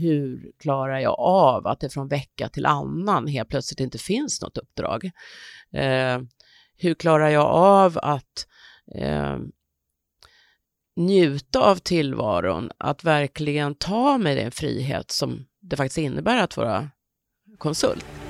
hur klarar jag av att det från vecka till annan helt plötsligt inte finns något uppdrag? Eh, hur klarar jag av att eh, njuta av tillvaron, att verkligen ta mig den frihet som det faktiskt innebär att vara konsult?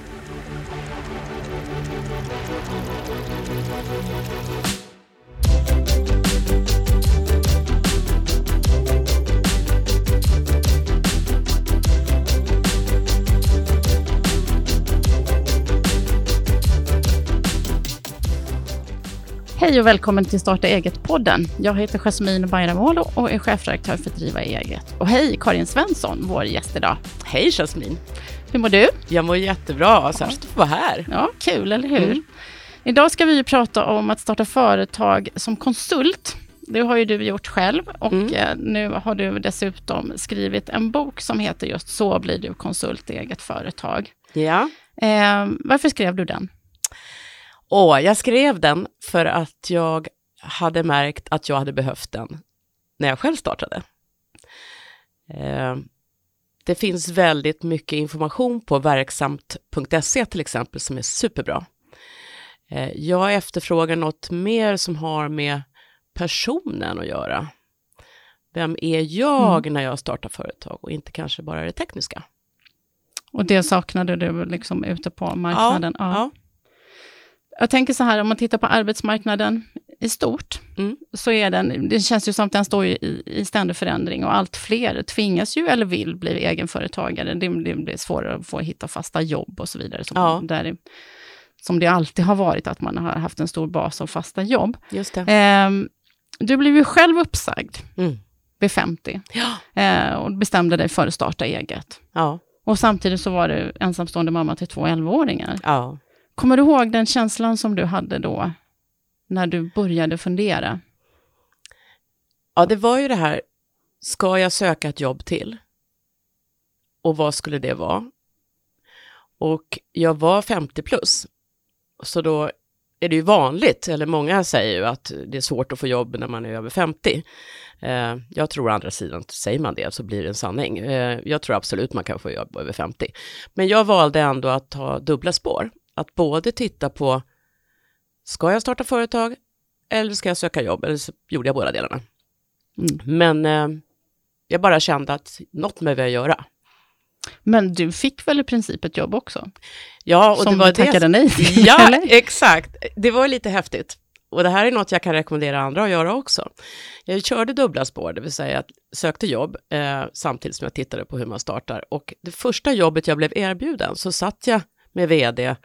Hej och välkommen till Starta eget-podden. Jag heter Jasmine Bayramoglu och är chefredaktör för Driva eget. Och hej Karin Svensson, vår gäst idag. Hej Jasmine! Hur mår du? Jag mår jättebra, särskilt att få vara här. Ja, kul, eller hur? Mm. Idag ska vi prata om att starta företag som konsult. Det har ju du gjort själv och mm. Eh, nu har du dessutom skrivit en bok som heter just Så blir du konsult i eget företag. Ja. Eh, varför skrev du den? Och jag skrev den för att jag hade märkt att jag hade behövt den när jag själv startade. Eh, det finns väldigt mycket information på verksamt.se till exempel som är superbra. Eh, jag efterfrågar något mer som har med personen att göra. Vem är jag mm. när jag startar företag och inte kanske bara det tekniska. Och det saknade du liksom ute på marknaden? Ja, ja. Jag tänker så här, om man tittar på arbetsmarknaden i stort, mm. så är den, det känns ju som att den står i, i ständig förändring och allt fler tvingas ju eller vill bli egenföretagare. Det, det blir svårare att få hitta fasta jobb och så vidare. Som, ja. där, som det alltid har varit, att man har haft en stor bas av fasta jobb. Just det. Eh, du blev ju själv uppsagd mm. vid 50 ja. eh, och bestämde dig för att starta eget. Ja. Och samtidigt så var du ensamstående mamma till två 11-åringar. Ja. Kommer du ihåg den känslan som du hade då, när du började fundera? Ja, det var ju det här, ska jag söka ett jobb till? Och vad skulle det vara? Och jag var 50 plus, så då är det ju vanligt, eller många säger ju att det är svårt att få jobb när man är över 50. Eh, jag tror å andra sidan, säger man det så blir det en sanning. Eh, jag tror absolut man kan få jobb över 50. Men jag valde ändå att ta dubbla spår att både titta på, ska jag starta företag eller ska jag söka jobb? Eller så gjorde jag båda delarna. Mm. Men eh, jag bara kände att något med jag göra. Men du fick väl i princip ett jobb också? Ja, och Som det var du tackade det... nej till? Ja, exakt. Det var lite häftigt. Och det här är något jag kan rekommendera andra att göra också. Jag körde dubbla spår, det vill säga att sökte jobb eh, samtidigt som jag tittade på hur man startar. Och det första jobbet jag blev erbjuden så satt jag med vd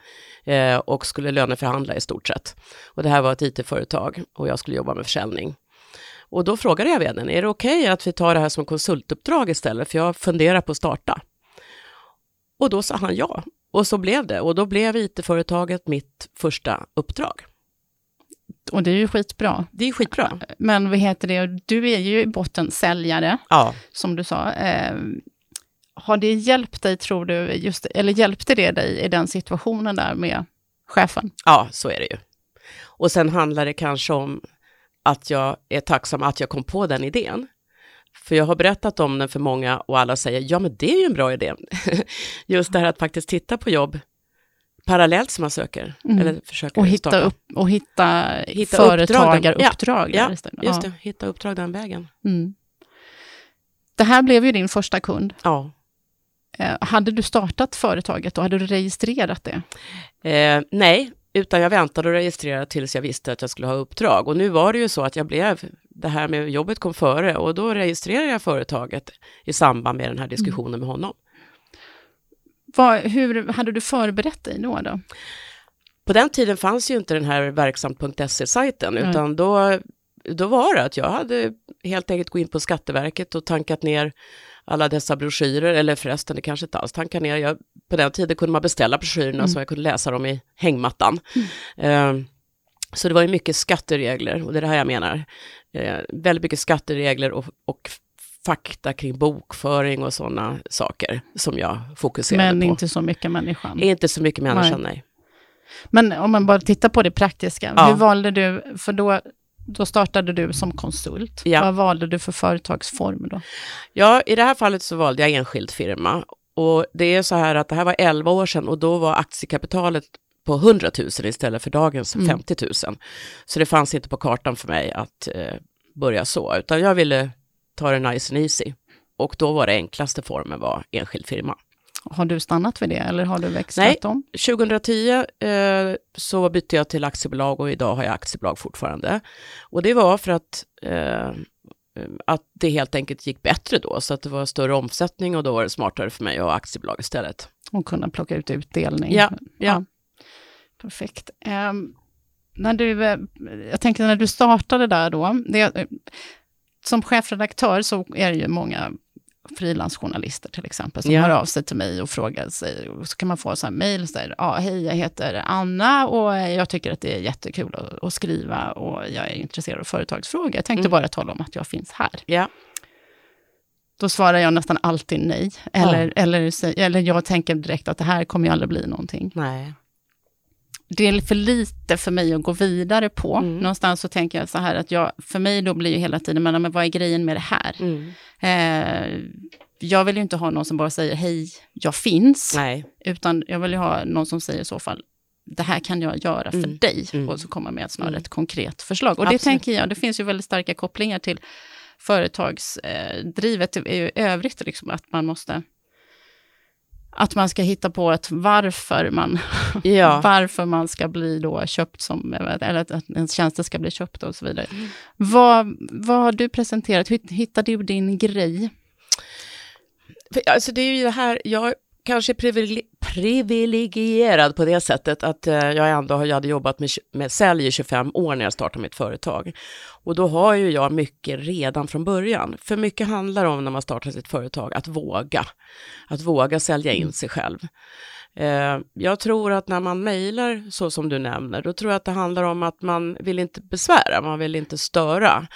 eh, och skulle löneförhandla i stort sett. Och det här var ett it-företag och jag skulle jobba med försäljning. Och då frågade jag vdn, är det okej okay att vi tar det här som konsultuppdrag istället, för jag funderar på att starta. Och då sa han ja, och så blev det. Och då blev it-företaget mitt första uppdrag. Och det är ju skitbra. Det är skitbra. Men vad heter det, du är ju i botten säljare, ja. som du sa. Har det hjälpt dig, tror du, just, eller hjälpte det dig i den situationen där med chefen? Ja, så är det ju. Och sen handlar det kanske om att jag är tacksam att jag kom på den idén. För jag har berättat om den för många och alla säger, ja men det är ju en bra idé. Just det här att faktiskt titta på jobb parallellt som man söker. Mm. Eller försöker och hitta, upp, och hitta, hitta företagaruppdrag. Ja, ja, just det, hitta uppdrag den vägen. Mm. Det här blev ju din första kund. Ja. Eh, hade du startat företaget och hade du registrerat det? Eh, nej, utan jag väntade och registrerade tills jag visste att jag skulle ha uppdrag. Och nu var det ju så att jag blev, det här med jobbet kom före och då registrerade jag företaget i samband med den här diskussionen mm. med honom. Vad, hur hade du förberett dig då? då? På den tiden fanns ju inte den här verksamt.se-sajten, utan då, då var det att jag hade helt enkelt gått in på Skatteverket och tankat ner alla dessa broschyrer, eller förresten, det kanske inte alls tankar ner. Jag, på den tiden kunde man beställa broschyrerna mm. så jag kunde läsa dem i hängmattan. Mm. Uh, så det var ju mycket skatteregler, och det är det här jag menar. Uh, väldigt mycket skatteregler och, och fakta kring bokföring och sådana saker som jag fokuserade Men på. Men inte så mycket människan? Inte så mycket människan, nej. nej. Men om man bara tittar på det praktiska, ja. hur valde du, för då Då startade du som konsult. Ja. Vad valde du för företagsform då? Ja, i det här fallet så valde jag enskild firma. Och det är så här att det här var 11 år sedan och då var aktiekapitalet på 100 000 istället för dagens Mm. 50 000. Så det fanns inte på kartan för mig att eh, börja så, utan jag ville ta det nice and easy. Och då var det enklaste formen var enskild firma. Har du stannat vid det eller har du växlat Nej. om? 2010 eh, så bytte jag till aktiebolag och idag har jag aktiebolag fortfarande. Och det var för att, eh, att det helt enkelt gick bättre då, så att det var större omsättning och då var det smartare för mig att ha aktiebolag istället. Och kunna plocka ut utdelning? Ja, ja. Perfekt. Ehm, när du, eh, jag tänker när du startade där då, det, eh, som chefredaktör så är det ju många frilansjournalister till exempel, som Ja. hör av sig till mig och frågar sig, och så kan man få så här mejl, ja, hej, jag heter Anna och jag tycker att det är jättekul att, att skriva och jag är intresserad av företagsfrågor. Jag tänkte Mm. bara tala om att jag finns här. Ja, Då svarar jag nästan alltid nej, eller, eller, sä- eller jag tänker direkt att det här kommer ju aldrig bli någonting. nej. Det är för lite för mig att gå vidare på. Mm. Någonstans så tänker jag så här att jag, för mig då blir ju hela tiden, men, men vad är grejen med det här? Mm. Eh, jag vill ju inte ha någon som bara säger hej, jag finns, Nej, utan jag vill ju ha någon som säger i så fall, det här kan jag göra för Mm. dig, Mm. och så kommer med snarare Mm. ett konkret förslag. Och det Absolut. tänker jag, det finns ju väldigt starka kopplingar till företagsdrivet i i övrigt, liksom, att man måste att man ska hitta på ett varför man ja. varför man ska bli då köpt som, eller att ens tjänster ska bli köpta och så vidare. Vad, vad har du presenterat? Hur hittade du din grej? För, alltså det är ju det här, jag kanske privilegierad på det sättet att eh, jag ändå jag hade jobbat med, med sälj i 25 år när jag startade mitt företag. Och då har ju jag mycket redan från början. För mycket handlar om när man startar sitt företag, att våga. Att våga sälja in sig själv. Eh, jag tror att när man mejlar så som du nämner, då tror jag att det handlar om att man vill inte besvära, man vill inte störa.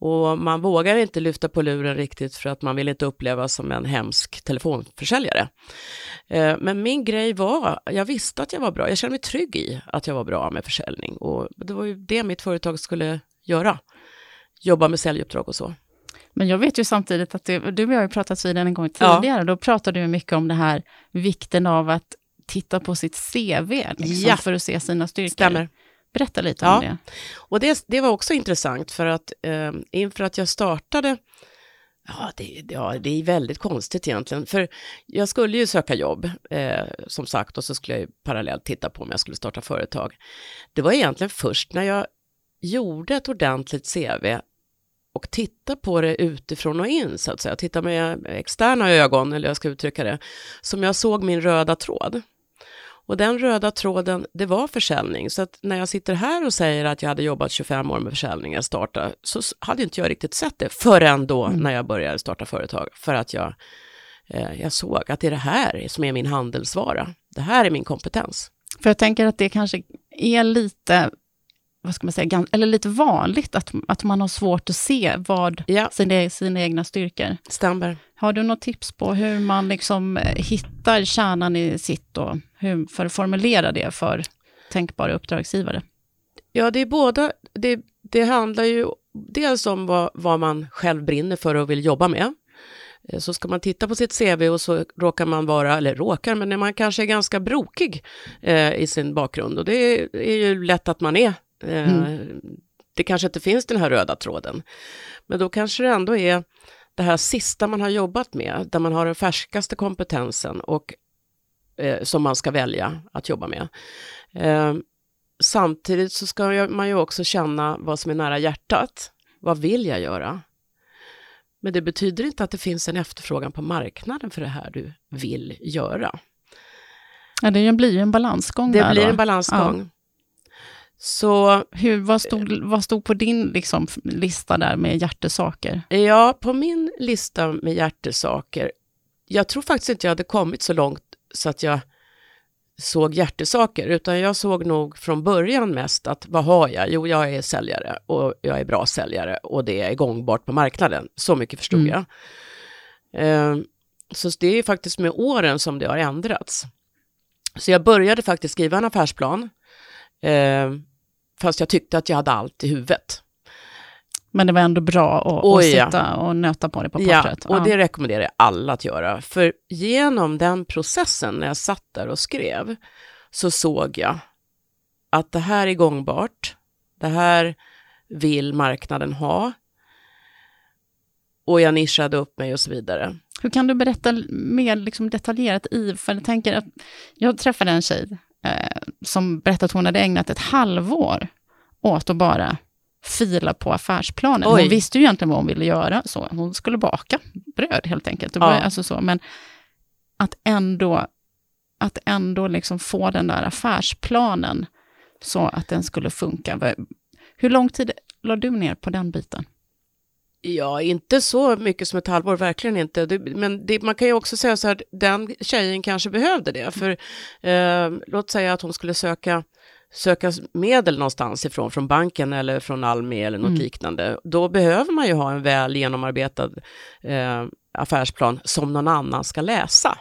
Och man vågar inte lyfta på luren riktigt för att man vill inte upplevas som en hemsk telefonförsäljare. Eh, Men min grej var, jag visste att jag var bra, jag kände mig trygg i att jag var bra med försäljning och det var ju det mitt företag skulle göra. Jobba med säljuppdrag och så. Men jag vet ju samtidigt att det, du och jag har ju pratat vid en gång Ja. tidigare, då pratade du mycket om det här vikten av att titta på sitt CV liksom, Ja. för att se sina styrkor. Stämmer. Berätta lite Ja. om det. Och det, det var också intressant för att eh, inför att jag startade, ja det, ja det är väldigt konstigt egentligen, för jag skulle ju söka jobb eh, som sagt och så skulle jag ju parallellt titta på om jag skulle starta företag. Det var egentligen först när jag gjorde ett ordentligt CV och titta på det utifrån och in så att säga, titta med externa ögon eller jag ska uttrycka det, som jag såg min röda tråd. Och den röda tråden, det var försäljning. Så att när jag sitter här och säger att jag hade jobbat 25 år med försäljning, jag startade, så hade inte jag riktigt sett det förrän då Mm. när jag började starta företag. För att jag, eh, jag såg att det är det här som är min handelsvara. Det här är min kompetens. För jag tänker att det kanske är lite, vad ska man säga, eller lite vanligt att, att man har svårt att se vad Ja, sina, sina egna styrkor. stämmer. Har du något tips på hur man liksom eh, hittar kärnan i sitt och hur, för att formulera det för tänkbara uppdragsgivare? Ja, det är båda. Det, det handlar ju dels om vad, vad man själv brinner för och vill jobba med. Eh, Så ska man titta på sitt CV och så råkar man vara, eller råkar, men man kanske är ganska brokig eh, i sin bakgrund. Och det är, är ju lätt att man är. Eh, Det kanske inte finns den här röda tråden. Men då kanske det ändå är det här sista man har jobbat med, där man har den färskaste kompetensen och eh, som man ska välja att jobba med. Eh, samtidigt så ska man ju också känna vad som är nära hjärtat. Vad vill jag göra? Men det betyder inte att det finns en efterfrågan på marknaden för det här du vill göra. Ja, det blir ju en balansgång Det blir då. en balansgång. Så Hur, vad, stod, vad stod på din liksom, lista där med hjärtesaker? ja, på min lista med hjärtesaker, jag tror faktiskt inte jag hade kommit så långt så att jag såg hjärtesaker, utan jag såg nog från början mest att vad har jag? Jo, jag är säljare och jag är bra säljare och det är gångbart på marknaden. Så mycket förstod Mm. jag. Ehm, så det är faktiskt med åren som det har ändrats. Så jag började faktiskt skriva en affärsplan, ehm, fast jag tyckte att jag hade allt i huvudet. Men det var ändå bra att, att ja. sitta och nöta på det på Ja, pappret. och det rekommenderar jag alla att göra. För genom den processen, när jag satt där och skrev, så såg jag att det här är gångbart. Det här vill marknaden ha. Och jag nischade upp mig och så vidare. Hur kan du berätta mer liksom detaljerat i, för jag tänker att jag träffade en tjej som berättade att hon hade ägnat ett halvår åt att bara fila på affärsplanen. Oj. Hon visste ju egentligen vad hon ville göra, så hon skulle baka bröd helt enkelt. Ja. alltså så, men att ändå, att ändå liksom få den där affärsplanen så att den skulle funka. Hur lång tid la du ner på den biten? Ja, inte så mycket som ett halvår, verkligen inte. Det, men det, man kan ju också säga så här, den tjejen kanske behövde det. För eh, låt säga att hon skulle söka, söka medel någonstans ifrån, från banken eller från Almi eller något Mm. liknande. Då behöver man ju ha en väl genomarbetad eh, affärsplan som någon annan ska läsa.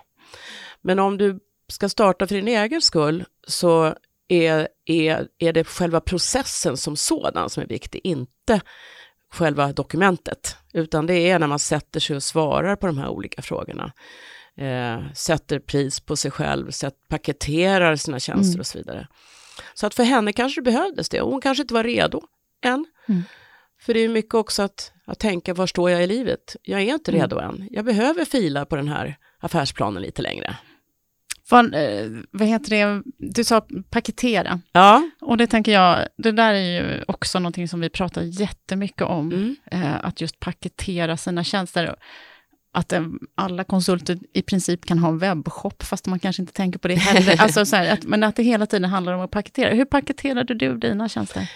Men om du ska starta för din egen skull så är, är, är det själva processen som sådan som är viktig, inte själva dokumentet, utan det är när man sätter sig och svarar på de här olika frågorna. Eh, sätter pris på sig själv, sätt, paketerar sina tjänster Mm. och så vidare. Så att för henne kanske det behövdes det, och hon kanske inte var redo än. Mm. För det är mycket också att, att tänka, var står jag i livet? Jag är inte Mm. redo än. Jag behöver fila på den här affärsplanen lite längre. Vad, eh, vad heter det, du sa paketera. Ja, Och det tänker jag, det där är ju också någonting som vi pratar jättemycket om. mm. Eh, att just paketera sina tjänster. Att eh, alla konsulter i princip kan ha en webbshop, fast man kanske inte tänker på det heller. alltså, så här, att, men att det hela tiden handlar om att paketera. Hur paketerade du dina tjänster?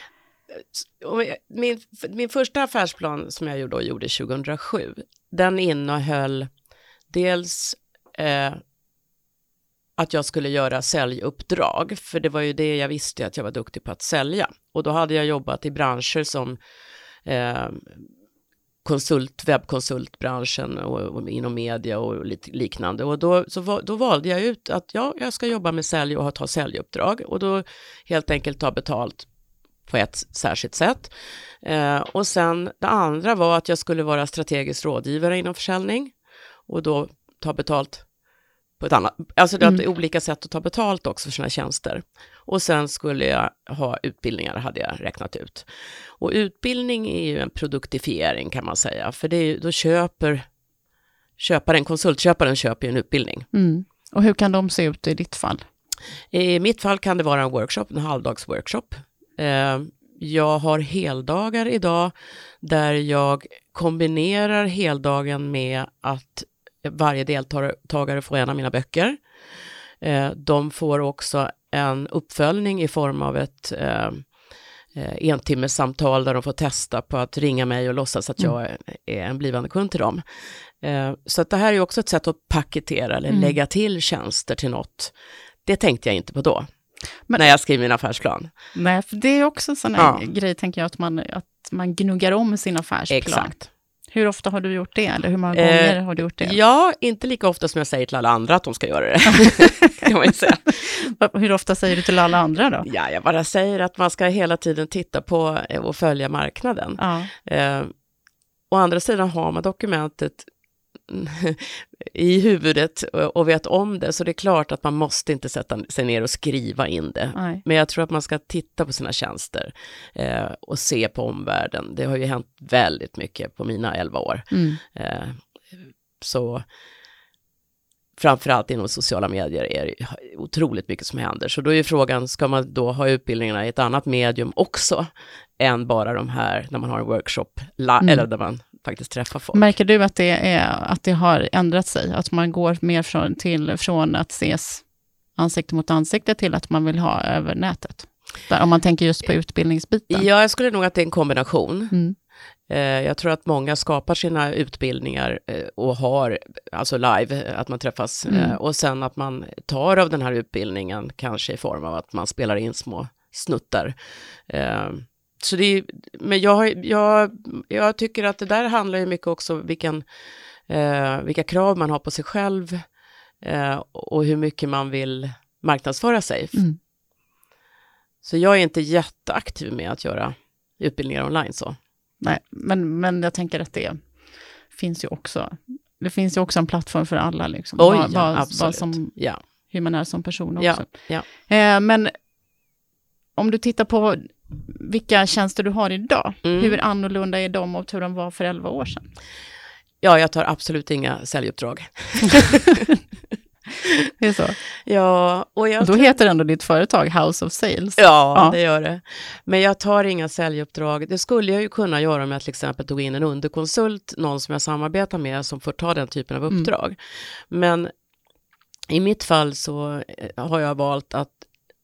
Min, min första affärsplan som jag gjorde, gjorde 2007, den innehöll dels eh, att jag skulle göra säljuppdrag, för det var ju det jag visste att jag var duktig på att sälja. Och då hade jag jobbat i branscher som eh, konsult, webbkonsultbranschen och, och inom media och lite liknande. Och då, så då valde jag ut att ja, jag ska jobba med sälj och ta säljuppdrag och då helt enkelt ta betalt på ett särskilt sätt. Eh, och sen det andra var att jag skulle vara strategisk rådgivare inom försäljning och då ta betalt på ett annat, alltså det Mm. olika sätt att ta betalt också för sina tjänster. Och sen skulle jag ha utbildningar, hade jag räknat ut. Och utbildning är ju en produktifiering kan man säga, för det är, då köper köparen, konsultköparen köper ju en utbildning. Mm. Och hur kan de se ut i ditt fall? I mitt fall kan det vara en workshop, en halvdagsworkshop. Eh, jag har heldagar idag där jag kombinerar heldagen med att varje deltagare får en av mina böcker. Eh, de får också en uppföljning i form av ett eh, eh, entimmessamtal där de får testa på att ringa mig och låtsas att jag är- är en blivande kund till dem. Så att det här är också ett sätt att paketera eller Mm. lägga till tjänster till något. Det tänkte jag inte på då, Men- när jag skrev min affärsplan. Nej, för det är också en sån Ja. grej, tänker jag, att man, att man gnuggar om sin affärsplan. Exakt. Hur ofta har du gjort det? Eller hur många Eh, gånger har du gjort det? Ja, inte lika ofta som jag säger till alla andra att de ska göra det. kan man säga. Hur ofta säger du till alla andra då? Ja, jag bara säger att man ska hela tiden titta på eh, och följa marknaden. Ja. Eh, å andra sidan har man dokumentet i huvudet och vet om det, så det är klart att man måste inte sätta sig ner och skriva in det. Nej. Men jag tror att man ska titta på sina tjänster eh, och se på omvärlden. Det har ju hänt väldigt mycket på mina 11 år. Mm. Eh, så framförallt inom sociala medier är det otroligt mycket som händer. Så då är ju frågan, ska man då ha utbildningarna i ett annat medium också, än bara de här, när man har en workshop, Mm. eller där man faktiskt träffar folk. Märker du att det, är, att det har ändrat sig? Att man går mer från, till, från att ses ansikte mot ansikte till att man vill ha över nätet? Där, om man tänker just på utbildningsbiten. Ja, jag skulle nog att det är en kombination. Mm. Eh, jag tror att många skapar sina utbildningar eh, och har, alltså live, eh, att man träffas. Mm. Eh, och sen att man tar av den här utbildningen, kanske i form av att man spelar in små snuttar. Så det är, men jag, jag, jag tycker att det där handlar ju mycket också vilken, eh, vilka krav man har på sig själv eh, och hur mycket man vill marknadsföra sig. Mm. Så jag är inte jätteaktiv med att göra utbildningar online så. Nej, men, men jag tänker att det finns ju också, det finns ju också en plattform för alla, liksom. Oj, vad, ja, absolut. vad som, Ja, hur man är som person också. ja, ja. Eh, men om du tittar på vilka tjänster du har idag, Mm. hur annorlunda är de mot hur de var för 11 år sedan? ja, jag tar absolut inga säljuppdrag. Det är så. Ja, och jag Då heter ändå ditt företag House of Sales. Ja, Ja. det gör det. Men jag tar inga säljuppdrag. Det skulle jag ju kunna göra om jag till exempel tog in en underkonsult, någon som jag samarbetar med som får ta den typen av Mm. uppdrag. Men i mitt fall så eh, har jag valt att,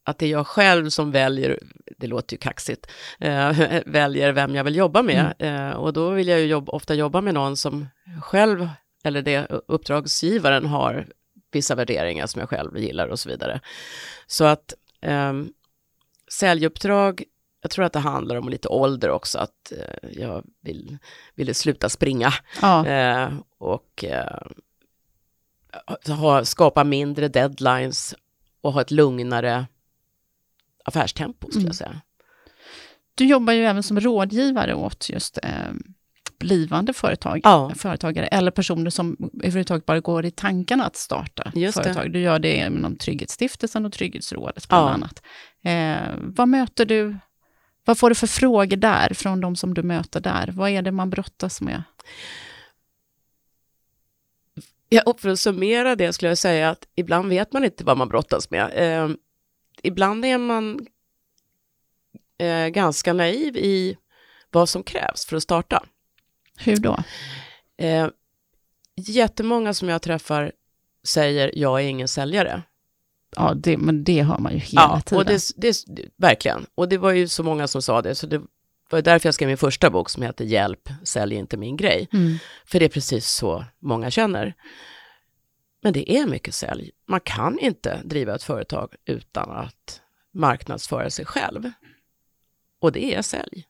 att det är jag själv som väljer, det låter ju kaxigt, eh, väljer vem jag vill jobba med. Mm. Eh, och då vill jag ju jobb, ofta jobba med någon som själv, eller det uppdragsgivaren har vissa värderingar som jag själv gillar och så vidare. Så att um, säljuppdrag, jag tror att det handlar om lite ålder också, att eh, jag vill, ville sluta springa Ja. eh, och eh, ha, skapa mindre deadlines och ha ett lugnare affärstempo skulle Mm. jag säga. Du jobbar ju även som rådgivare åt just eh, blivande företag, Ja. företagare eller personer som överhuvudtaget bara går i tankarna att starta Just det. företag. Du gör det inom Trygghetsstiftelsen och Trygghetsrådet bland Ja. annat. Eh, vad möter du, vad får du för frågor där från de som du möter där? Vad är det man brottas med? Ja, och för att summera det skulle jag säga att ibland vet man inte vad man brottas med. Ibland är man eh, ganska naiv i vad som krävs för att starta. Hur då? Eh, jättemånga som jag träffar säger jag är ingen säljare. Ja, det, men det hör man ju hela tiden. och det, det, verkligen. Och det var ju så många som sa det, så det var därför jag skrev min första bok som heter Hjälp, sälj inte min grej. Mm. För det är precis så många känner. Men det är mycket sälj. Man kan inte driva ett företag utan att marknadsföra sig själv. Och det är sälj.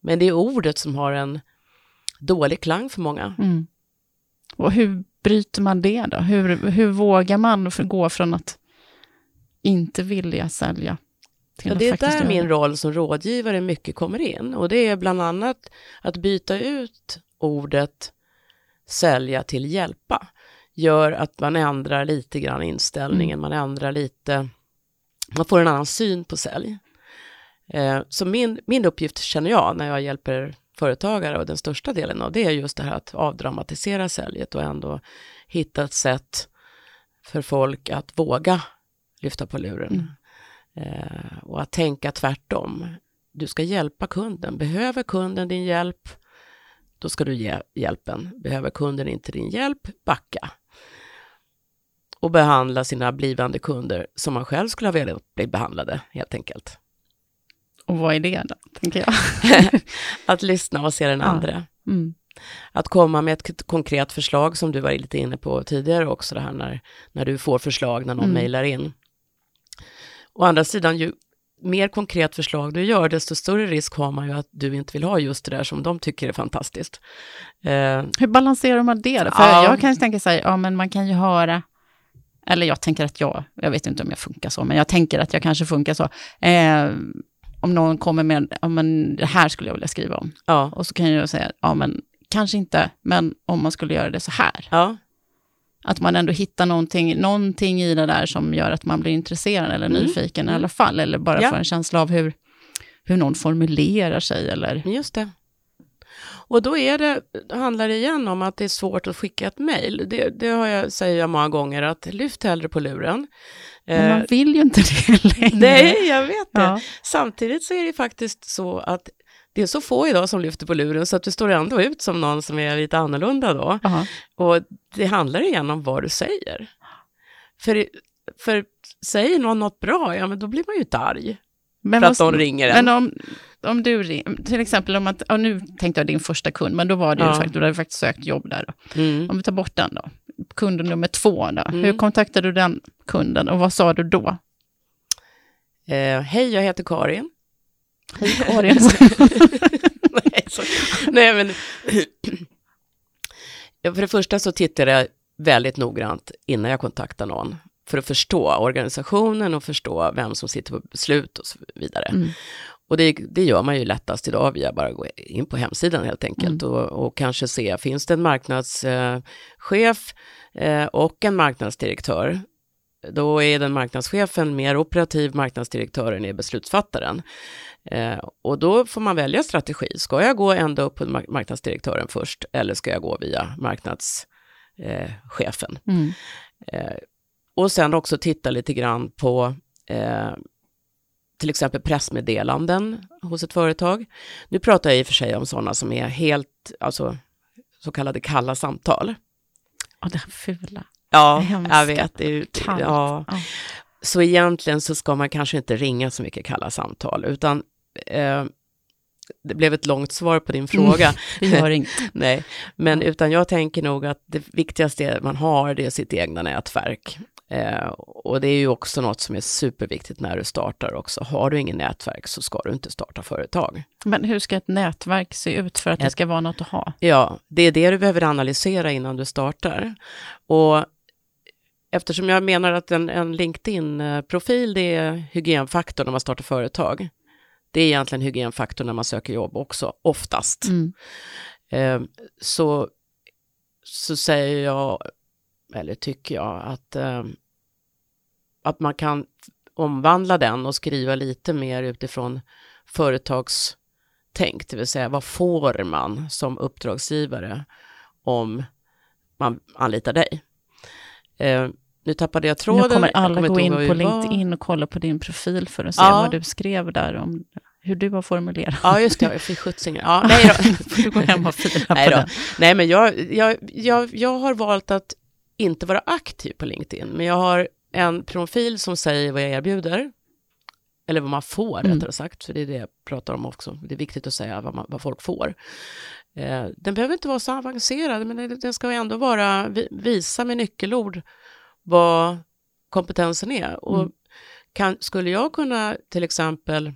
Men det är ordet som har en dålig klang för många. Mm. Och hur bryter man det då? Hur, hur vågar man gå från att inte vilja sälja till Ja, det är där göra min roll som rådgivare mycket kommer in. Och det är bland annat att byta ut ordet sälja till hjälpa. Gör att man ändrar lite grann inställningen, man ändrar lite, man får en annan syn på sälj. Eh, så min, min uppgift känner jag när jag hjälper företagare och den största delen av det är just det här att avdramatisera säljet och ändå hitta ett sätt för folk att våga lyfta på luren. Eh, och att tänka tvärtom. Du ska hjälpa kunden. Behöver kunden din hjälp, då ska du ge hjälpen. Behöver kunden inte din hjälp, backa. Och behandla sina blivande kunder som man själv skulle ha velat bli behandlade, helt enkelt. Och vad är det då, tänker jag? Att lyssna och se den Ja. andra. Mm. Att komma med ett konkret förslag som du var lite inne på tidigare också, det här när, när du får förslag när någon Mm. mejlar in. Å andra sidan, ju mer konkret förslag du gör, desto större risk har man ju att du inte vill ha just det där som de tycker är fantastiskt. Eh, Hur balanserar man det då? För Ja. jag kan tänka så här, ja men man kan ju höra, eller jag tänker att jag, jag vet inte om jag funkar så, men jag tänker att jag kanske funkar så. Eh, om någon kommer med, ja men det här skulle jag vilja skriva om. ja, Och så kan jag säga, ja men kanske inte, men om man skulle göra det så här. ja, Att man ändå hittar någonting, någonting i det där som gör att man blir intresserad eller Mm. nyfiken i alla fall. Eller bara Ja. får en känsla av hur, hur någon formulerar sig. Eller, just det. Och då är det, handlar det igen om att det är svårt att skicka ett mejl. Det, det har jag, säger jag många gånger, att lyft hellre på luren. men Eh, man vill ju inte det längre. nej, jag vet det. Ja. Samtidigt så är det faktiskt så att det är så få idag som lyfter på luren så att du står ändå ut som någon som är lite annorlunda då. Aha. Och det handlar igen om vad du säger. För, för säger någon något bra, ja men då blir man ju inte arg Men för att de ringer en. Men om, om du till exempel om att, ja, nu tänkte jag din första kund, men då var det ju Ja. faktiskt, du hade faktiskt sökt jobb där. Mm. Om vi tar bort den då, kund nummer två då. Mm. Hur kontaktade du den kunden och vad sa du då? Eh, Hej, jag heter Karin. Hej Karin. nej, men ja, för det första så tittar jag väldigt noggrant innan jag kontaktar någon för att förstå organisationen och förstå vem som sitter på beslut och så vidare. Mm. Och det, det, gör man ju lättast idag via bara gå in på hemsidan helt enkelt mm. och, och, kanske se, finns det en marknadschef eh, och en marknadsdirektör? Då är den marknadschefen mer operativ, marknadsdirektören är beslutsfattaren. Eh, och då får man välja strategi. Ska jag gå ända upp på marknadsdirektören först eller ska jag gå via marknadschefen? Eh, mm. eh, och sen också titta lite grann på eh, till exempel pressmeddelanden hos ett företag. Nu pratar jag i och för sig om sådana som är helt, alltså så kallade kalla samtal. Ja, det här fula. Ja, jag vet. Det är, ja. ja. Så egentligen så ska man kanske inte ringa så mycket kalla samtal, utan eh, det blev ett långt svar på din fråga. Mm, gör inget. Nej, men utan jag tänker nog att det viktigaste man har, det är sitt egna nätverk. Eh, och det är ju också något som är superviktigt när du startar också. Har du ingen nätverk så ska du inte starta företag. Men hur ska ett nätverk se ut för att ett, det ska vara något att ha? Ja, det är det du behöver analysera innan du startar. Och eftersom jag menar att en, en LinkedIn-profil, det är hygienfaktor när man startar företag. Det är egentligen hygienfaktor när man söker jobb också, oftast. Mm. Eh, så, så säger jag, eller tycker jag, att eh, att man kan omvandla den och skriva lite mer utifrån företagstänk, det vill säga vad får man som uppdragsgivare om man anlitar dig? Eh, nu tappade jag tråden. Nu kommer alla gå in på LinkedIn och kolla på din profil för att se ja. vad du skrev där om hur du har formulerat. Ja, just det, jag fick skjutsingar. Ja, nej då. du gå hem och fila nej på den. Nej, men jag, jag, jag, jag har valt att inte vara aktiv på LinkedIn, men jag har en profil som säger vad jag erbjuder, eller vad man får mm. rättare sagt, för det är det jag pratar om också. Det är viktigt att säga vad, man, vad folk får. Eh, den behöver inte vara så avancerad, men den ska ändå vara, visa med nyckelord vad kompetensen är. Och mm. kan, skulle jag kunna till exempel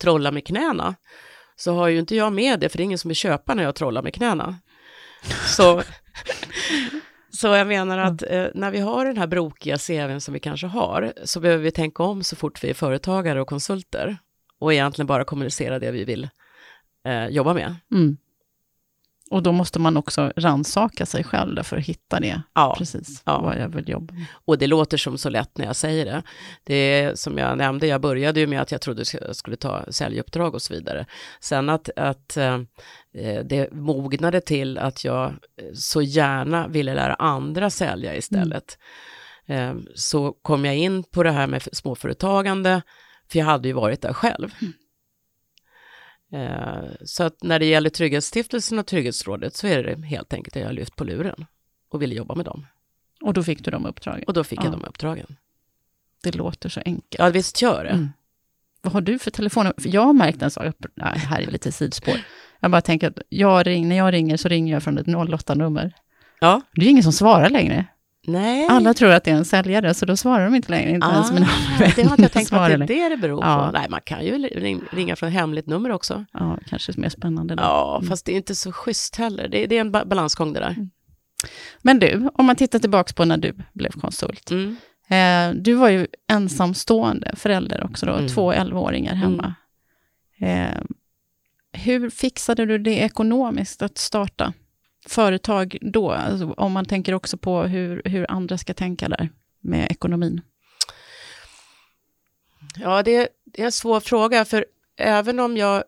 trolla med knäna, så har ju inte jag med det, för det är ingen som vill köpa när jag trollar med knäna. Så Så jag menar att eh, när vi har den här brokiga CVn som vi kanske har, så behöver vi tänka om så fort vi är företagare och konsulter och egentligen bara kommunicera det vi vill eh, jobba med. Mm. Och då måste man också ransaka sig själv för att hitta det, ja, precis ja. vad jag vill jobba med. Och det låter som så lätt när jag säger det. Det är som jag nämnde, jag började ju med att jag trodde jag skulle ta säljuppdrag och så vidare. Sen att, att eh, det mognade till att jag eh, så gärna ville lära andra sälja istället. Mm. Eh, så kom jag in på det här med småföretagande, för jag hade ju varit där själv. Mm. Eh, så att när det gäller Trygghetsstiftelsen och Trygghetsrådet så är det helt enkelt att jag har lyft på luren och ville jobba med dem. Och då fick du de uppdragen? Och då fick ja. jag de uppdragen. Det låter så enkelt. Ja, visst gör det. Mm. Vad har du för? För jag har märkt en sak, nej, här är lite sidspår. Jag bara tänker att jag ring, när jag ringer så ringer jag från ett 08-nummer. Ja. Det är ingen som svarar längre. Nej. Alla tror att det är en säljare, så då svarar de inte längre. Inte ah, ens mina Det har jag tänkt på att det är det det beror ja. på. Nej, man kan ju ringa från hemligt nummer också. Ja, kanske mer spännande. Då. Ja, mm. fast det är inte så schysst heller. Det, det är en balansgång det där. Mm. Men du, om man tittar tillbaka på när du blev konsult. Mm. Eh, du var ju ensamstående förälder också då, mm. två 11-åringar hemma. Mm. Eh, hur fixade du det ekonomiskt att starta? Företag då? Alltså, om man tänker också på hur, hur andra ska tänka där med ekonomin. Ja, det, det är en svår fråga, för även om jag,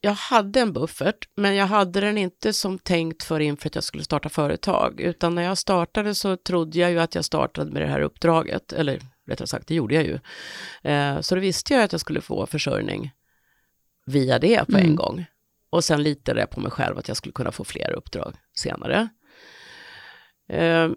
jag hade en buffert, men jag hade den inte som tänkt för inför att jag skulle starta företag, utan när jag startade så trodde jag ju att jag startade med det här uppdraget, eller rättare sagt, det gjorde jag ju. Eh, så då visste jag att jag skulle få försörjning via det på en mm. gång. Och sen litade jag på mig själv att jag skulle kunna få fler uppdrag senare. Eh,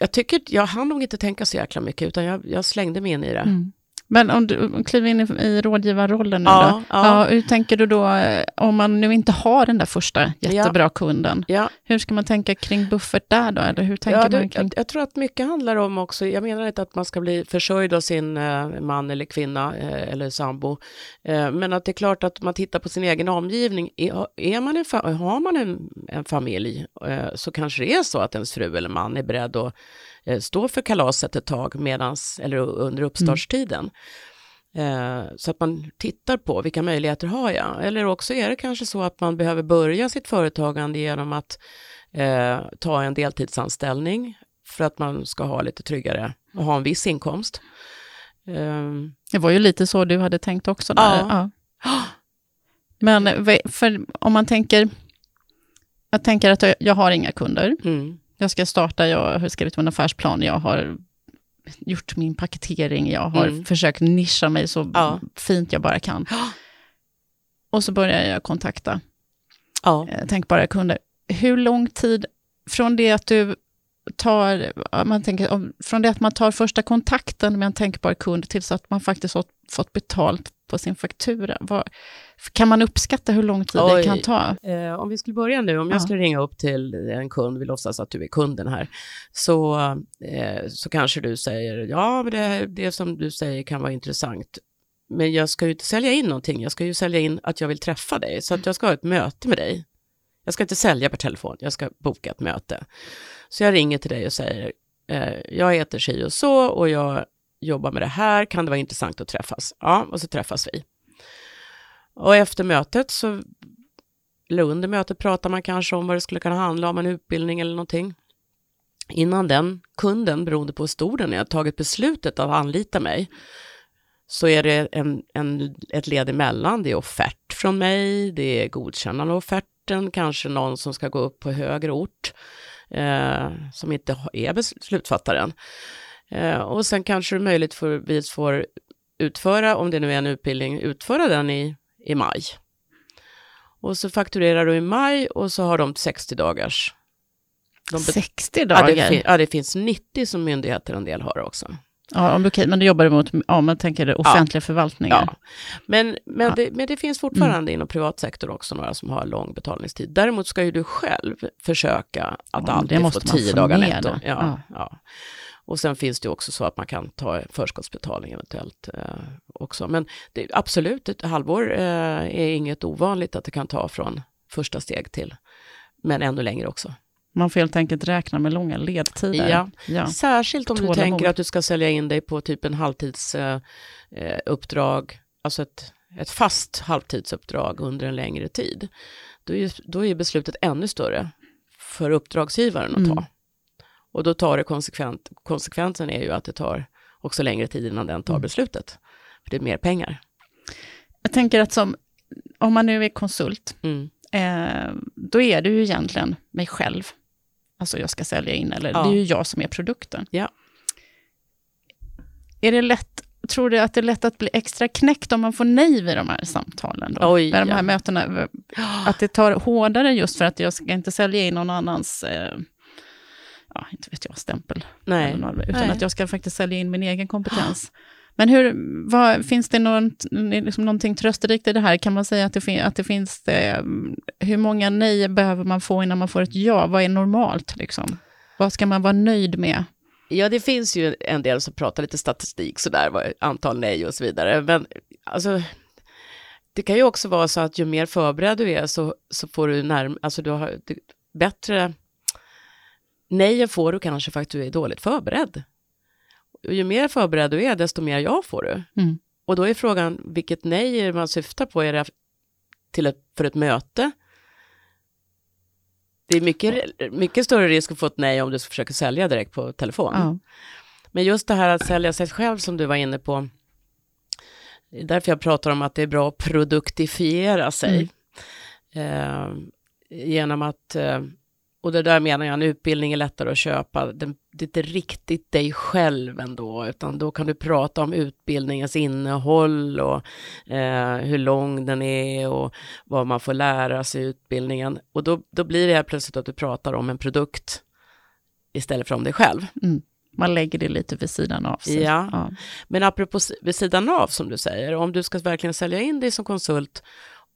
jag tycker, jag hann nog inte tänka så jäkla mycket, utan jag, jag slängde mig in i det. Mm. Men om du kliver in i, i rådgivarrollen nu ja, då, ja. hur tänker du då, eh, om man nu inte har den där första jättebra ja. kunden, ja. hur ska man tänka kring buffert där då, eller hur tänker ja, det, man kring... jag, jag, tror att mycket handlar om också, jag menar inte att man ska bli försörjd av sin eh, man eller kvinna eh, eller sambo, eh, men att det är klart att man tittar på sin egen omgivning, är, är man en, har man en, en familj eh, så kanske det är så att ens fru eller man är beredd att stå för kalaset ett tag medans, eller under uppstartstiden. Eh, så att man tittar på vilka möjligheter har jag? Eller också är det kanske så att man behöver börja sitt företagande genom att eh, ta en deltidsanställning för att man ska ha lite tryggare och ha en viss inkomst. Um, det var ju lite så du hade tänkt också. Där. Ja. ja. Men för, om man tänker, jag tänker att jag, har inga kunder. Mm. Jag ska starta, jag har skrivit en affärsplan, jag har gjort min paketering, jag har mm. försökt nischa mig så ja. fint jag bara kan. Och så börjar jag kontakta ja. Eh, tänkbara kunder. Hur lång tid från det att du tar, man tänker, från det att man tar första kontakten med en tänkbar kund tills att man faktiskt har fått betalt på sin faktura. Vad, kan man uppskatta hur lång tid Oj. det kan ta? Eh, om vi skulle börja nu, om jag skulle ringa upp till en kund, vi låtsas att du är kunden här, så, eh, så kanske du säger, ja, men det, det som du säger kan vara intressant, men jag ska ju inte sälja in någonting, jag ska ju sälja in att jag vill träffa dig, så att jag ska ha ett möte med dig. Jag ska inte sälja per telefon, jag ska boka ett möte. Så jag ringer till dig och säger, eh, jag heter si och så och jag jobbar med det här, kan det vara intressant att träffas? Ja, och så träffas vi. Och efter mötet så, eller under mötet pratar man kanske om vad det skulle kunna handla om, en utbildning eller någonting. Innan den kunden, beroende på hur stor den är, tagit beslutet att anlita mig, så är det en, en, ett led emellan. Det är offert från mig, det är godkännande av offerten, kanske någon som ska gå upp på högre ort eh, som inte är beslutsfattaren. Eh, och sen kanske det möjligt för, vi får utföra, om det nu är en utbildning, utföra den i, i maj. Och så fakturerar du i maj och så har de 60 dagars. De 60 dagar? Ja det, ja, det finns 90 som myndigheter en del har också. Ja, okej, men då jobbar du mot, ja, man tänker det, offentliga ja. förvaltningar. Ja. Men, men, ja. Det, men det finns fortfarande mm. inom privat sektor också några som har lång betalningstid. Däremot ska ju du själv försöka att ja, alltid få tio dagar netto. Ja, ja. Och sen finns det också så att man kan ta förskottsbetalning eventuellt eh, också. Men det, absolut, ett halvår eh, är inget ovanligt att det kan ta från första steg till, men ännu längre också. Man får helt enkelt räkna med långa ledtider. Ja, ja. särskilt om Tålamod. du tänker att du ska sälja in dig på typ en halvtidsuppdrag, eh, alltså ett, ett fast halvtidsuppdrag under en längre tid. Då är, då är beslutet ännu större för uppdragsgivaren att ta. Mm. Och då tar det konsekvent, konsekvensen är ju att det tar också längre tid innan den tar mm. beslutet. För det är mer pengar. Jag tänker att som, om man nu är konsult, mm. eh, då är det ju egentligen mig själv alltså jag ska sälja in, eller ja. det är ju jag som är produkten. Ja. Är det lätt, tror du att det är lätt att bli extra knäckt om man får nej vid de här samtalen? Då? Oj, med de här ja. mötena, att det tar hårdare just för att jag ska inte sälja in någon annans eh, ja, inte vet jag, stämpel. Nej. Någon, utan Nej. att jag ska faktiskt sälja in min egen kompetens. Men hur, vad, finns det någon, liksom någonting trösterikt i det här? Kan man säga att det, att det finns, det, hur många nej behöver man få innan man får ett ja? Vad är normalt? Liksom? Vad ska man vara nöjd med? Ja, det finns ju en del som pratar lite statistik sådär, antal nej och så vidare. Men alltså, det kan ju också vara så att ju mer förberedd du är så, så får du närm alltså du har du, bättre nej får du kanske för att du är dåligt förberedd. Och ju mer förberedd du är, desto mer ja får du. Mm. Och då är frågan, vilket nej man syftar på? Är det till ett, för ett möte? Det är mycket, mycket större risk att få ett nej om du försöker sälja direkt på telefon. Ja. Men just det här att sälja sig själv som du var inne på, det är därför jag pratar om att det är bra att produktifiera sig. Mm. Eh, genom att eh, och det där menar jag, en utbildning är lättare att köpa. Det, det är inte riktigt dig själv ändå, utan då kan du prata om utbildningens innehåll och eh, hur lång den är och vad man får lära sig i utbildningen. Och då, då blir det här plötsligt att du pratar om en produkt istället för om dig själv. Mm. Man lägger det lite vid sidan av. Sig. Ja. ja, men apropå vid sidan av som du säger, om du ska verkligen sälja in dig som konsult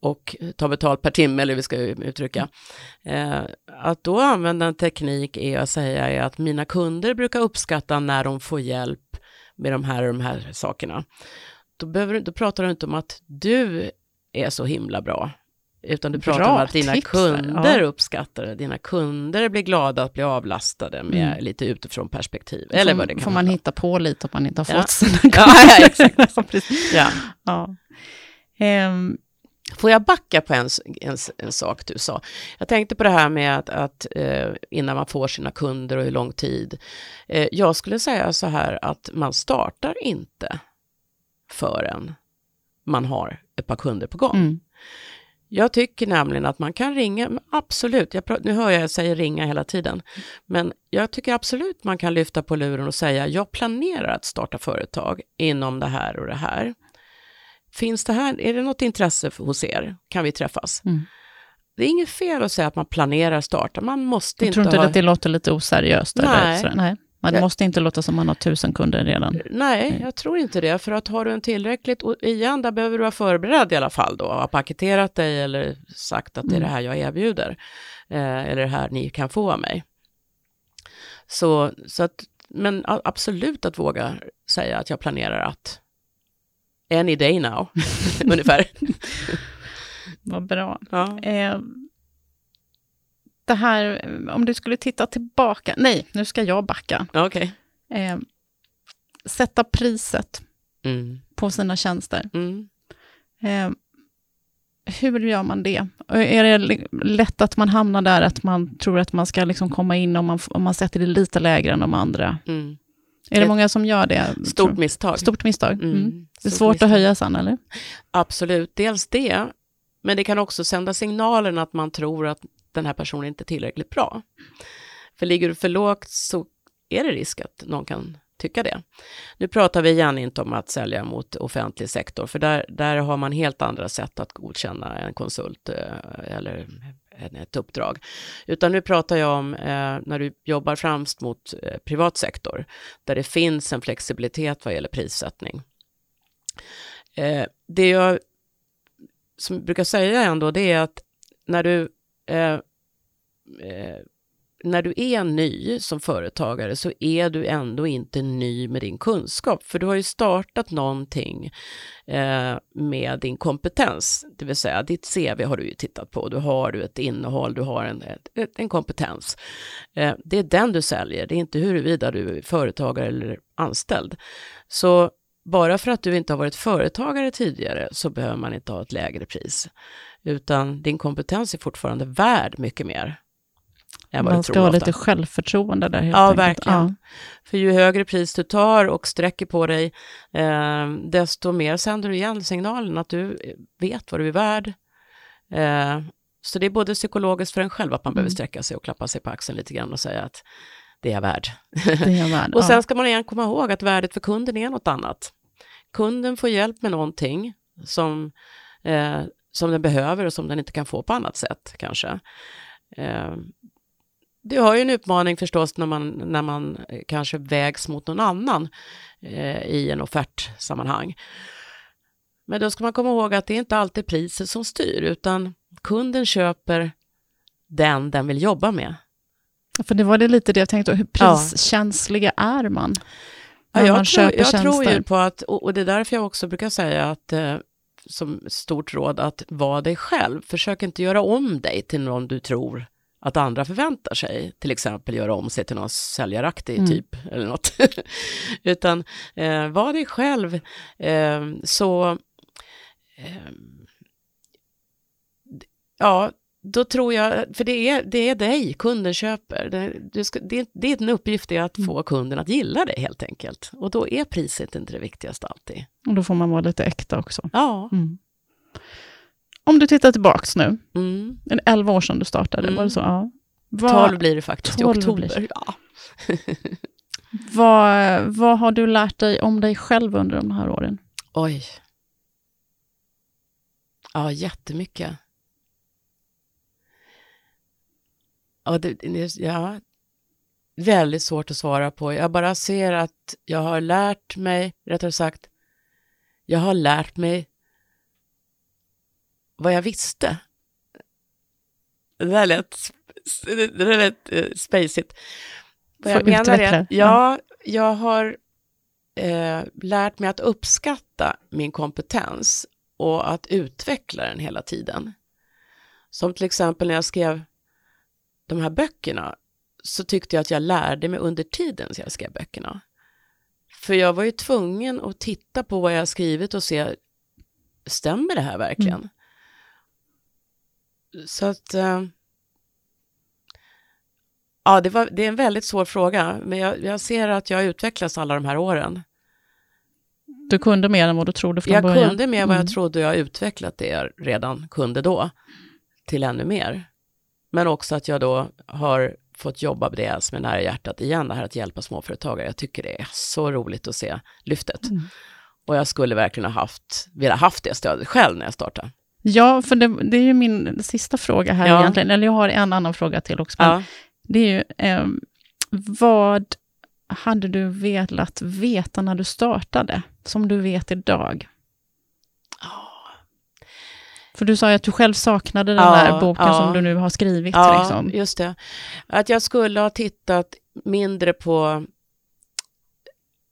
och ta betalt per timme, eller vi ska uttrycka. Eh, att då använda en teknik är att säga är att mina kunder brukar uppskatta när de får hjälp med de här och de här sakerna. Då, behöver, då pratar du inte om att du är så himla bra, Utan du pratar Bra om att dina tips kunder ja. uppskattar det. Dina kunder blir glada att bli avlastade med Mm. lite utifrån perspektiv. Eller vad det kan får man handla hitta på lite om man inte har Ja. fått sina Ja, ja, exakt. Ja, precis. Får jag backa på en, en, en sak du sa? Jag tänkte på det här med att, att eh, innan man får sina kunder och hur lång tid. Eh, jag skulle säga så här att man startar inte förrän man har ett par kunder på gång. mm. Jag tycker nämligen att man kan ringa, absolut, jag, nu hör jag jag säger ringa hela tiden, men jag tycker absolut man kan lyfta på luren och säga jag planerar att starta företag inom det här och det här. Finns det här, är det något intresse för- hos er? Kan vi träffas? Mm. Det är inget fel att säga att man planerar starta, man måste Jag inte tror inte ha... att det låter lite oseriöst? Nej. Eller. Nej. Det Jag- måste inte låta som man har tusen kunder redan. Nej, jag tror inte det. För att har du en tillräckligt, och igen, där behöver du vara förberedd i alla fall då, ha paketerat dig eller sagt att det är det Mm. här jag erbjuder, eh, eller det här ni kan få av mig. Så, så att, men absolut att våga säga att jag planerar att, any day now, ungefär. Vad bra. Ja. Eh, det här, om du skulle titta tillbaka, nej, nu ska jag backa. Okej. Eh, sätta priset Mm. på sina tjänster. Mm. Eh, hur gör man det? Är det lätt att man hamnar där att man tror att man ska liksom komma in om man, om man sätter det lite lägre än de andra? Mm. Är det många som gör det? Stort misstag. Stort misstag. Mm. Mm. Det är Stort svårt misstag. att höja sen, eller? Absolut, dels det, men det kan också sända signalen att man tror att den här personen inte är tillräckligt bra. För ligger du för lågt så är det risk att någon kan tycka det. Nu pratar vi igen inte om att sälja mot offentlig sektor, för där, där har man helt andra sätt att godkänna en konsult eh, eller ett uppdrag. Utan nu pratar jag om eh, när du jobbar främst mot eh, privat sektor, där det finns en flexibilitet vad gäller prissättning. Eh, det jag som brukar säga ändå, det är att när du, eh, eh, när du är ny som företagare så är du ändå inte ny med din kunskap, för du har ju startat någonting eh, med din kompetens, det vill säga ditt CV har du ju tittat på, du har du ett innehåll, du har en, ett, en kompetens. Eh, det är den du säljer, det är inte huruvida du är företagare eller anställd. Så bara för att du inte har varit företagare tidigare så behöver man inte ha ett lägre pris, utan din kompetens är fortfarande värd mycket mer än vad Man du ska ha ofta. lite självförtroende där helt Ja, enkelt. verkligen. För ju högre pris du tar och sträcker på dig, eh, desto mer sänder du igen signalen att du vet vad du är värd. Eh, så det är både psykologiskt för en själv att man behöver Mm. sträcka sig och klappa sig på axeln lite grann och säga att det är jag värd. Det är värd. Och sen ja. ska man igen komma ihåg att värdet för kunden är något annat. Kunden får hjälp med någonting som, eh, som den behöver och som den inte kan få på annat sätt kanske. Eh, du har ju en utmaning förstås när man, när man eh, kanske vägs mot någon annan eh, i en offertsammanhang. Men då ska man komma ihåg att det är inte alltid priset som styr, utan kunden köper den den vill jobba med. För det var det lite det jag tänkte, hur Ja. priskänsliga är man? Ja, När man jag tror, köper jag tror tjänster? ju på att, och och det är därför jag också brukar säga att eh, som stort råd att vara dig själv. Försök inte göra om dig till någon du tror att andra förväntar sig. Till exempel göra om sig till någon säljaraktig Mm. typ eller något. Utan eh, var dig själv. Eh, så eh, ja, då tror jag, för det är, det är dig kunden köper. Det, du ska, det, det är en uppgift är att få kunden att gilla dig helt enkelt. Och då är priset inte det viktigaste alltid. Och då får man vara lite äkta också. Ja. Mm. Om du tittar tillbaks nu, Mm. det 11 år sedan du startade, Mm. var det så? Ja. Vad, 12 blir det faktiskt i 12 oktober. Ja. vad, vad har du lärt dig om dig själv under de här åren? Oj. Ja, jättemycket. Ja, det- ja, väldigt svårt att svara på. Jag bara ser att jag har lärt mig, rättare sagt, jag har lärt mig vad jag visste. Det där lät, det där lät uh, spacigt. Vad jag menar är ja, jag har eh, lärt mig att uppskatta min kompetens och att utveckla den hela tiden. Som till exempel när jag skrev de här böckerna så tyckte jag att jag lärde mig under tiden som jag skrev böckerna. För jag var ju tvungen att titta på vad jag skrivit och se, stämmer det här verkligen? Mm. Så att, äh, ja, det, var, det är en väldigt svår fråga, men jag, jag ser att jag har utvecklats alla de här åren. Du kunde mer än vad du trodde från jag början? Jag kunde mer än vad jag mm. trodde, jag har utvecklat det jag redan kunde då, till ännu mer. Men också att jag då har fått jobba med det som är nära hjärtat igen, det här att hjälpa småföretagare. Jag tycker det är så roligt att se lyftet. Mm. Och jag skulle verkligen ha haft, velat haft det stödet själv när jag startade. Ja, för det, det är ju min sista fråga här ja. egentligen, eller jag har en annan fråga till också. Ja. Det är ju, eh, vad hade du velat veta när du startade, som du vet idag? För du sa ju att du själv saknade den ja, där boken som du nu har skrivit. Ja, liksom. just det. Att jag skulle ha tittat mindre på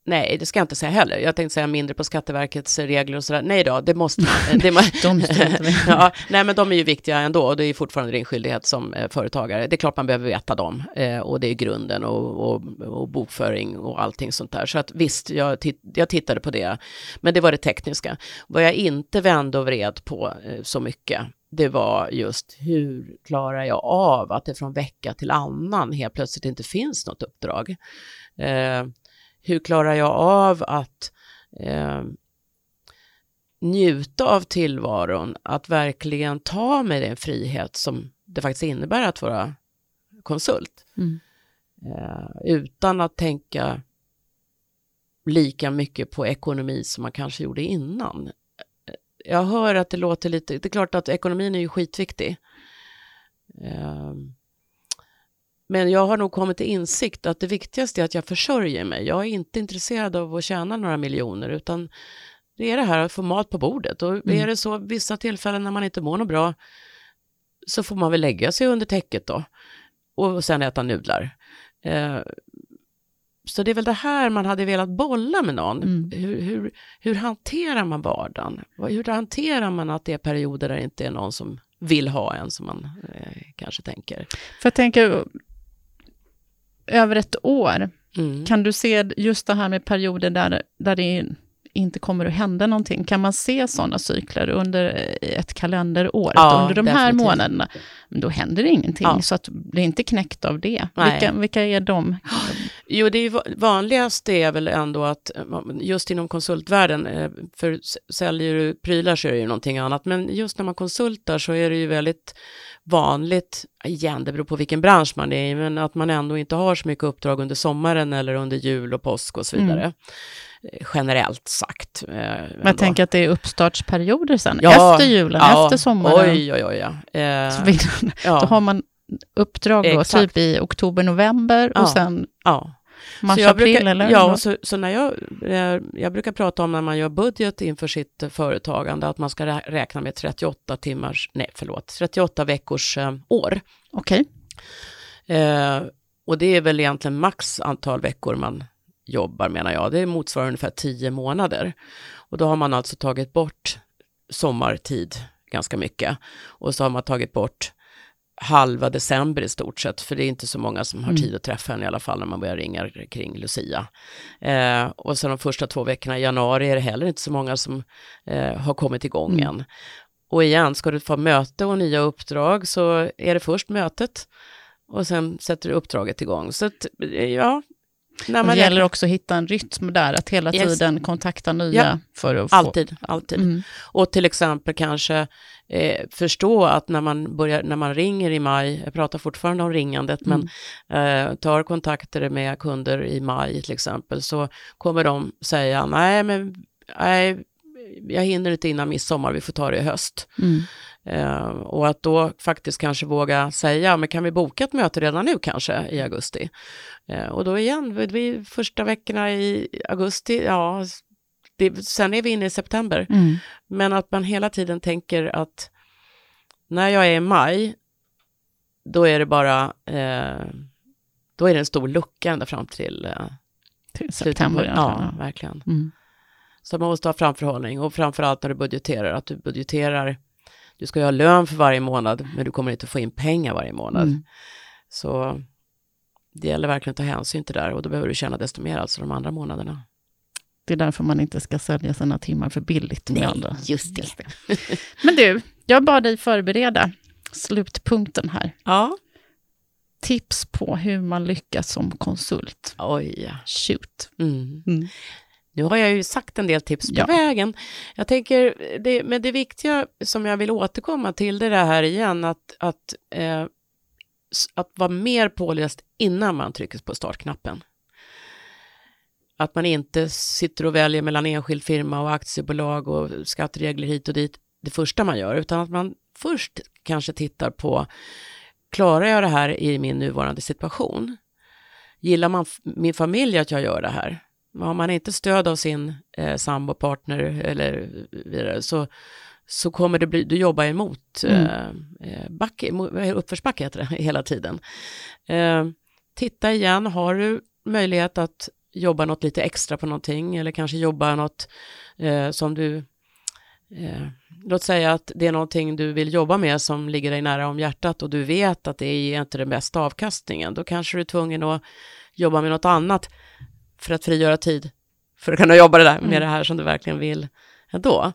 Nej, det ska jag inte säga heller. Jag tänkte säga mindre på Skatteverkets regler och sådär. Nej då, det måste det må, de ja, Nej, men de är ju viktiga ändå och det är fortfarande din skyldighet som eh, företagare. Det är klart man behöver veta dem eh, och det är grunden och, och, och, bokföring och allting sånt där. Så att visst, jag, jag tittade på det, men det var det tekniska. Vad jag inte vände och vred på eh, så mycket, det var just hur klarar jag av att det från vecka till annan helt plötsligt inte finns något uppdrag. Hur klarar jag av att eh, njuta av tillvaron, att verkligen ta mig den frihet som det faktiskt innebär att vara konsult. Mm. Eh, utan att tänka lika mycket på ekonomi som man kanske gjorde innan. Jag hör att det låter lite, det är klart att ekonomin är ju skitviktig. Eh, men jag har nog kommit till insikt att det viktigaste är att jag försörjer mig. Jag är inte intresserad av att tjäna några miljoner, utan det är det här att få mat på bordet. Och mm. är det så vissa tillfällen när man inte mår något bra, så får man väl lägga sig under täcket då. Och sen äta nudlar. Eh, så det är väl det här man hade velat bolla med någon. Mm. Hur, hur, hur hanterar man vardagen? Hur hanterar man att det är perioder där det inte är någon som vill ha en som man eh, kanske tänker? För jag tänker, över ett år, mm. kan du se just det här med perioder där, där det inte kommer att hända någonting? Kan man se sådana cykler under ett kalenderår? Ja, under de definitivt. här månaderna, då händer det ingenting, ja. så att är inte knäckt av det. Vilka, vilka är de? Jo, det är vanligast är väl ändå att just inom konsultvärlden, eh, för säljer du prylar så är det ju någonting annat, men just när man konsultar så är det ju väldigt vanligt, igen det beror på vilken bransch man är i, men att man ändå inte har så mycket uppdrag under sommaren eller under jul och påsk och så mm. vidare. Mm. Generellt sagt. Eh, men jag tänker att det är uppstartsperioder sen, ja, efter julen, ja, efter sommaren. Oj, oj, oj. Ja. Eh, vill, ja. Då har man uppdrag då, typ i oktober, november och sen ja. Mars, så april brukar, eller? Ja, så, så, när jag, eh, jag brukar prata om när man gör budget inför sitt företagande, att man ska räkna med 38 timmars, nej förlåt, 38 veckors eh, år. Okej. Okay. Eh, och det är väl egentligen max antal veckor man jobbar menar jag. Det motsvarar ungefär 10 månader. Och då har man alltså tagit bort sommartid ganska mycket. Och så har man tagit bort halva december i stort sett, för det är inte så många som har mm. tid att träffa henne i alla fall när man börjar ringa kring Lucia. Eh, och sen de första två veckorna i januari är det heller inte så många som eh, har kommit igång mm. än. Och igen, ska du få möte och nya uppdrag så är det först mötet och sen sätter du uppdraget igång. Så att, ja, när man det gäller också att hitta en rytm där, att hela yes. tiden kontakta nya ja, för att få... Alltid, alltid. Mm. Och till exempel kanske eh, förstå att när man, börjar, när man ringer i maj, jag pratar fortfarande om ringandet, mm. men eh, tar kontakter med kunder i maj till exempel, så kommer de säga, nej men nej, jag hinner inte innan midsommar, vi får ta det i höst. Mm. Uh, och att då faktiskt kanske våga säga, men kan vi boka ett möte redan nu kanske i augusti? Uh, och då igen, vi, första veckorna i augusti, ja, det, sen är vi inne i september. Mm. Men att man hela tiden tänker att när jag är i maj, då är det bara, uh, då är det en stor lucka ända fram till, till september. Ja, ja, verkligen. Mm. Så man måste ha framförhållning och framförallt när du budgeterar, att du budgeterar Du ska ju ha lön för varje månad, men du kommer inte få in pengar varje månad. Mm. Så det gäller verkligen att ta hänsyn till det där och då behöver du tjäna desto mer alltså de andra månaderna. Det är därför man inte ska sälja sina timmar för billigt. Med Nej, andra. Just, det. just det. Men du, jag bad dig förbereda slutpunkten här. Ja. Tips på hur man lyckas som konsult. Oj. Shoot. Mm. Mm. Nu har jag ju sagt en del tips på ja. vägen. Jag tänker, det, men det viktiga som jag vill återkomma till, det är det här igen, att, att, eh, att vara mer påläst innan man trycker på startknappen. Att man inte sitter och väljer mellan enskild firma och aktiebolag och skatteregler hit och dit det första man gör, utan att man först kanske tittar på, klarar jag det här i min nuvarande situation? Gillar man min familj att jag gör det här? Har man inte stöd av sin eh, sambopartner eller vidare så, så kommer det bli, du jobbar emot mm. eh, eh backe, uppförsbacke heter det hela tiden. Eh, titta igen, har du möjlighet att jobba något lite extra på någonting eller kanske jobba något eh, som du eh, låt säga att det är någonting du vill jobba med som ligger dig nära om hjärtat och du vet att det är inte den bästa avkastningen, då kanske du är tvungen att jobba med något annat för att frigöra tid för att kunna jobba det där med mm. det här som du verkligen vill ändå.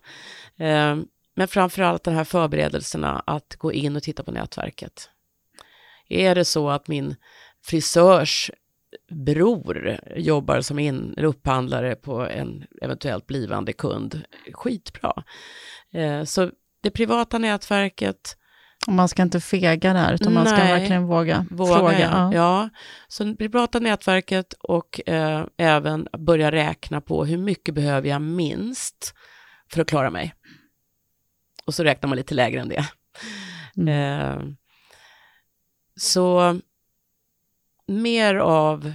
Eh, men framför allt den här förberedelserna att gå in och titta på nätverket. Är det så att min frisörs bror jobbar som in, upphandlare på en eventuellt blivande kund, skitbra. Eh, så det privata nätverket, och man ska inte fega där, utan man ska verkligen våga, våga fråga. Ja. ja. Så det privata nätverket och eh, även börja räkna på hur mycket behöver jag minst för att klara mig. Och så räknar man lite lägre än det. Mm. Eh, så mer av,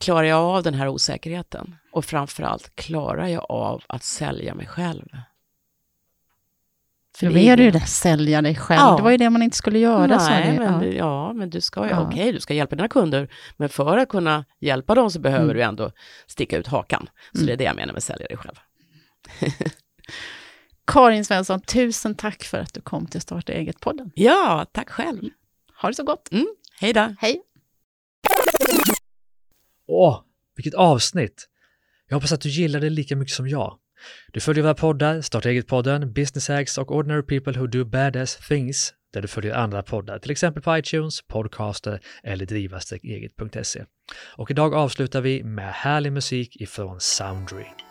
klarar jag av den här osäkerheten? Och framförallt, klarar jag av att sälja mig själv? För då är ju det, sälja dig själv. Ja. Det var ju det man inte skulle göra. Nej, men, ja. ja. men du ska ju, ja. okej, okay, du ska hjälpa dina kunder, men för att kunna hjälpa dem så behöver mm. du ändå sticka ut hakan. Så mm. det är det jag menar med sälja dig själv. Karin Svensson, tusen tack för att du kom till Starta eget-podden. Ja, tack själv. Ha det så gott. Mm. Hej då. Hej. Åh, vilket avsnitt! Jag hoppas att du gillar det lika mycket som jag. Du följer våra poddar, Starta eget-podden, Business Hacks och Ordinary People Who Do Badass Things, där du följer andra poddar, till exempel på iTunes, Podcaster eller driva-eget.se. Och idag avslutar vi med härlig musik ifrån Soundry.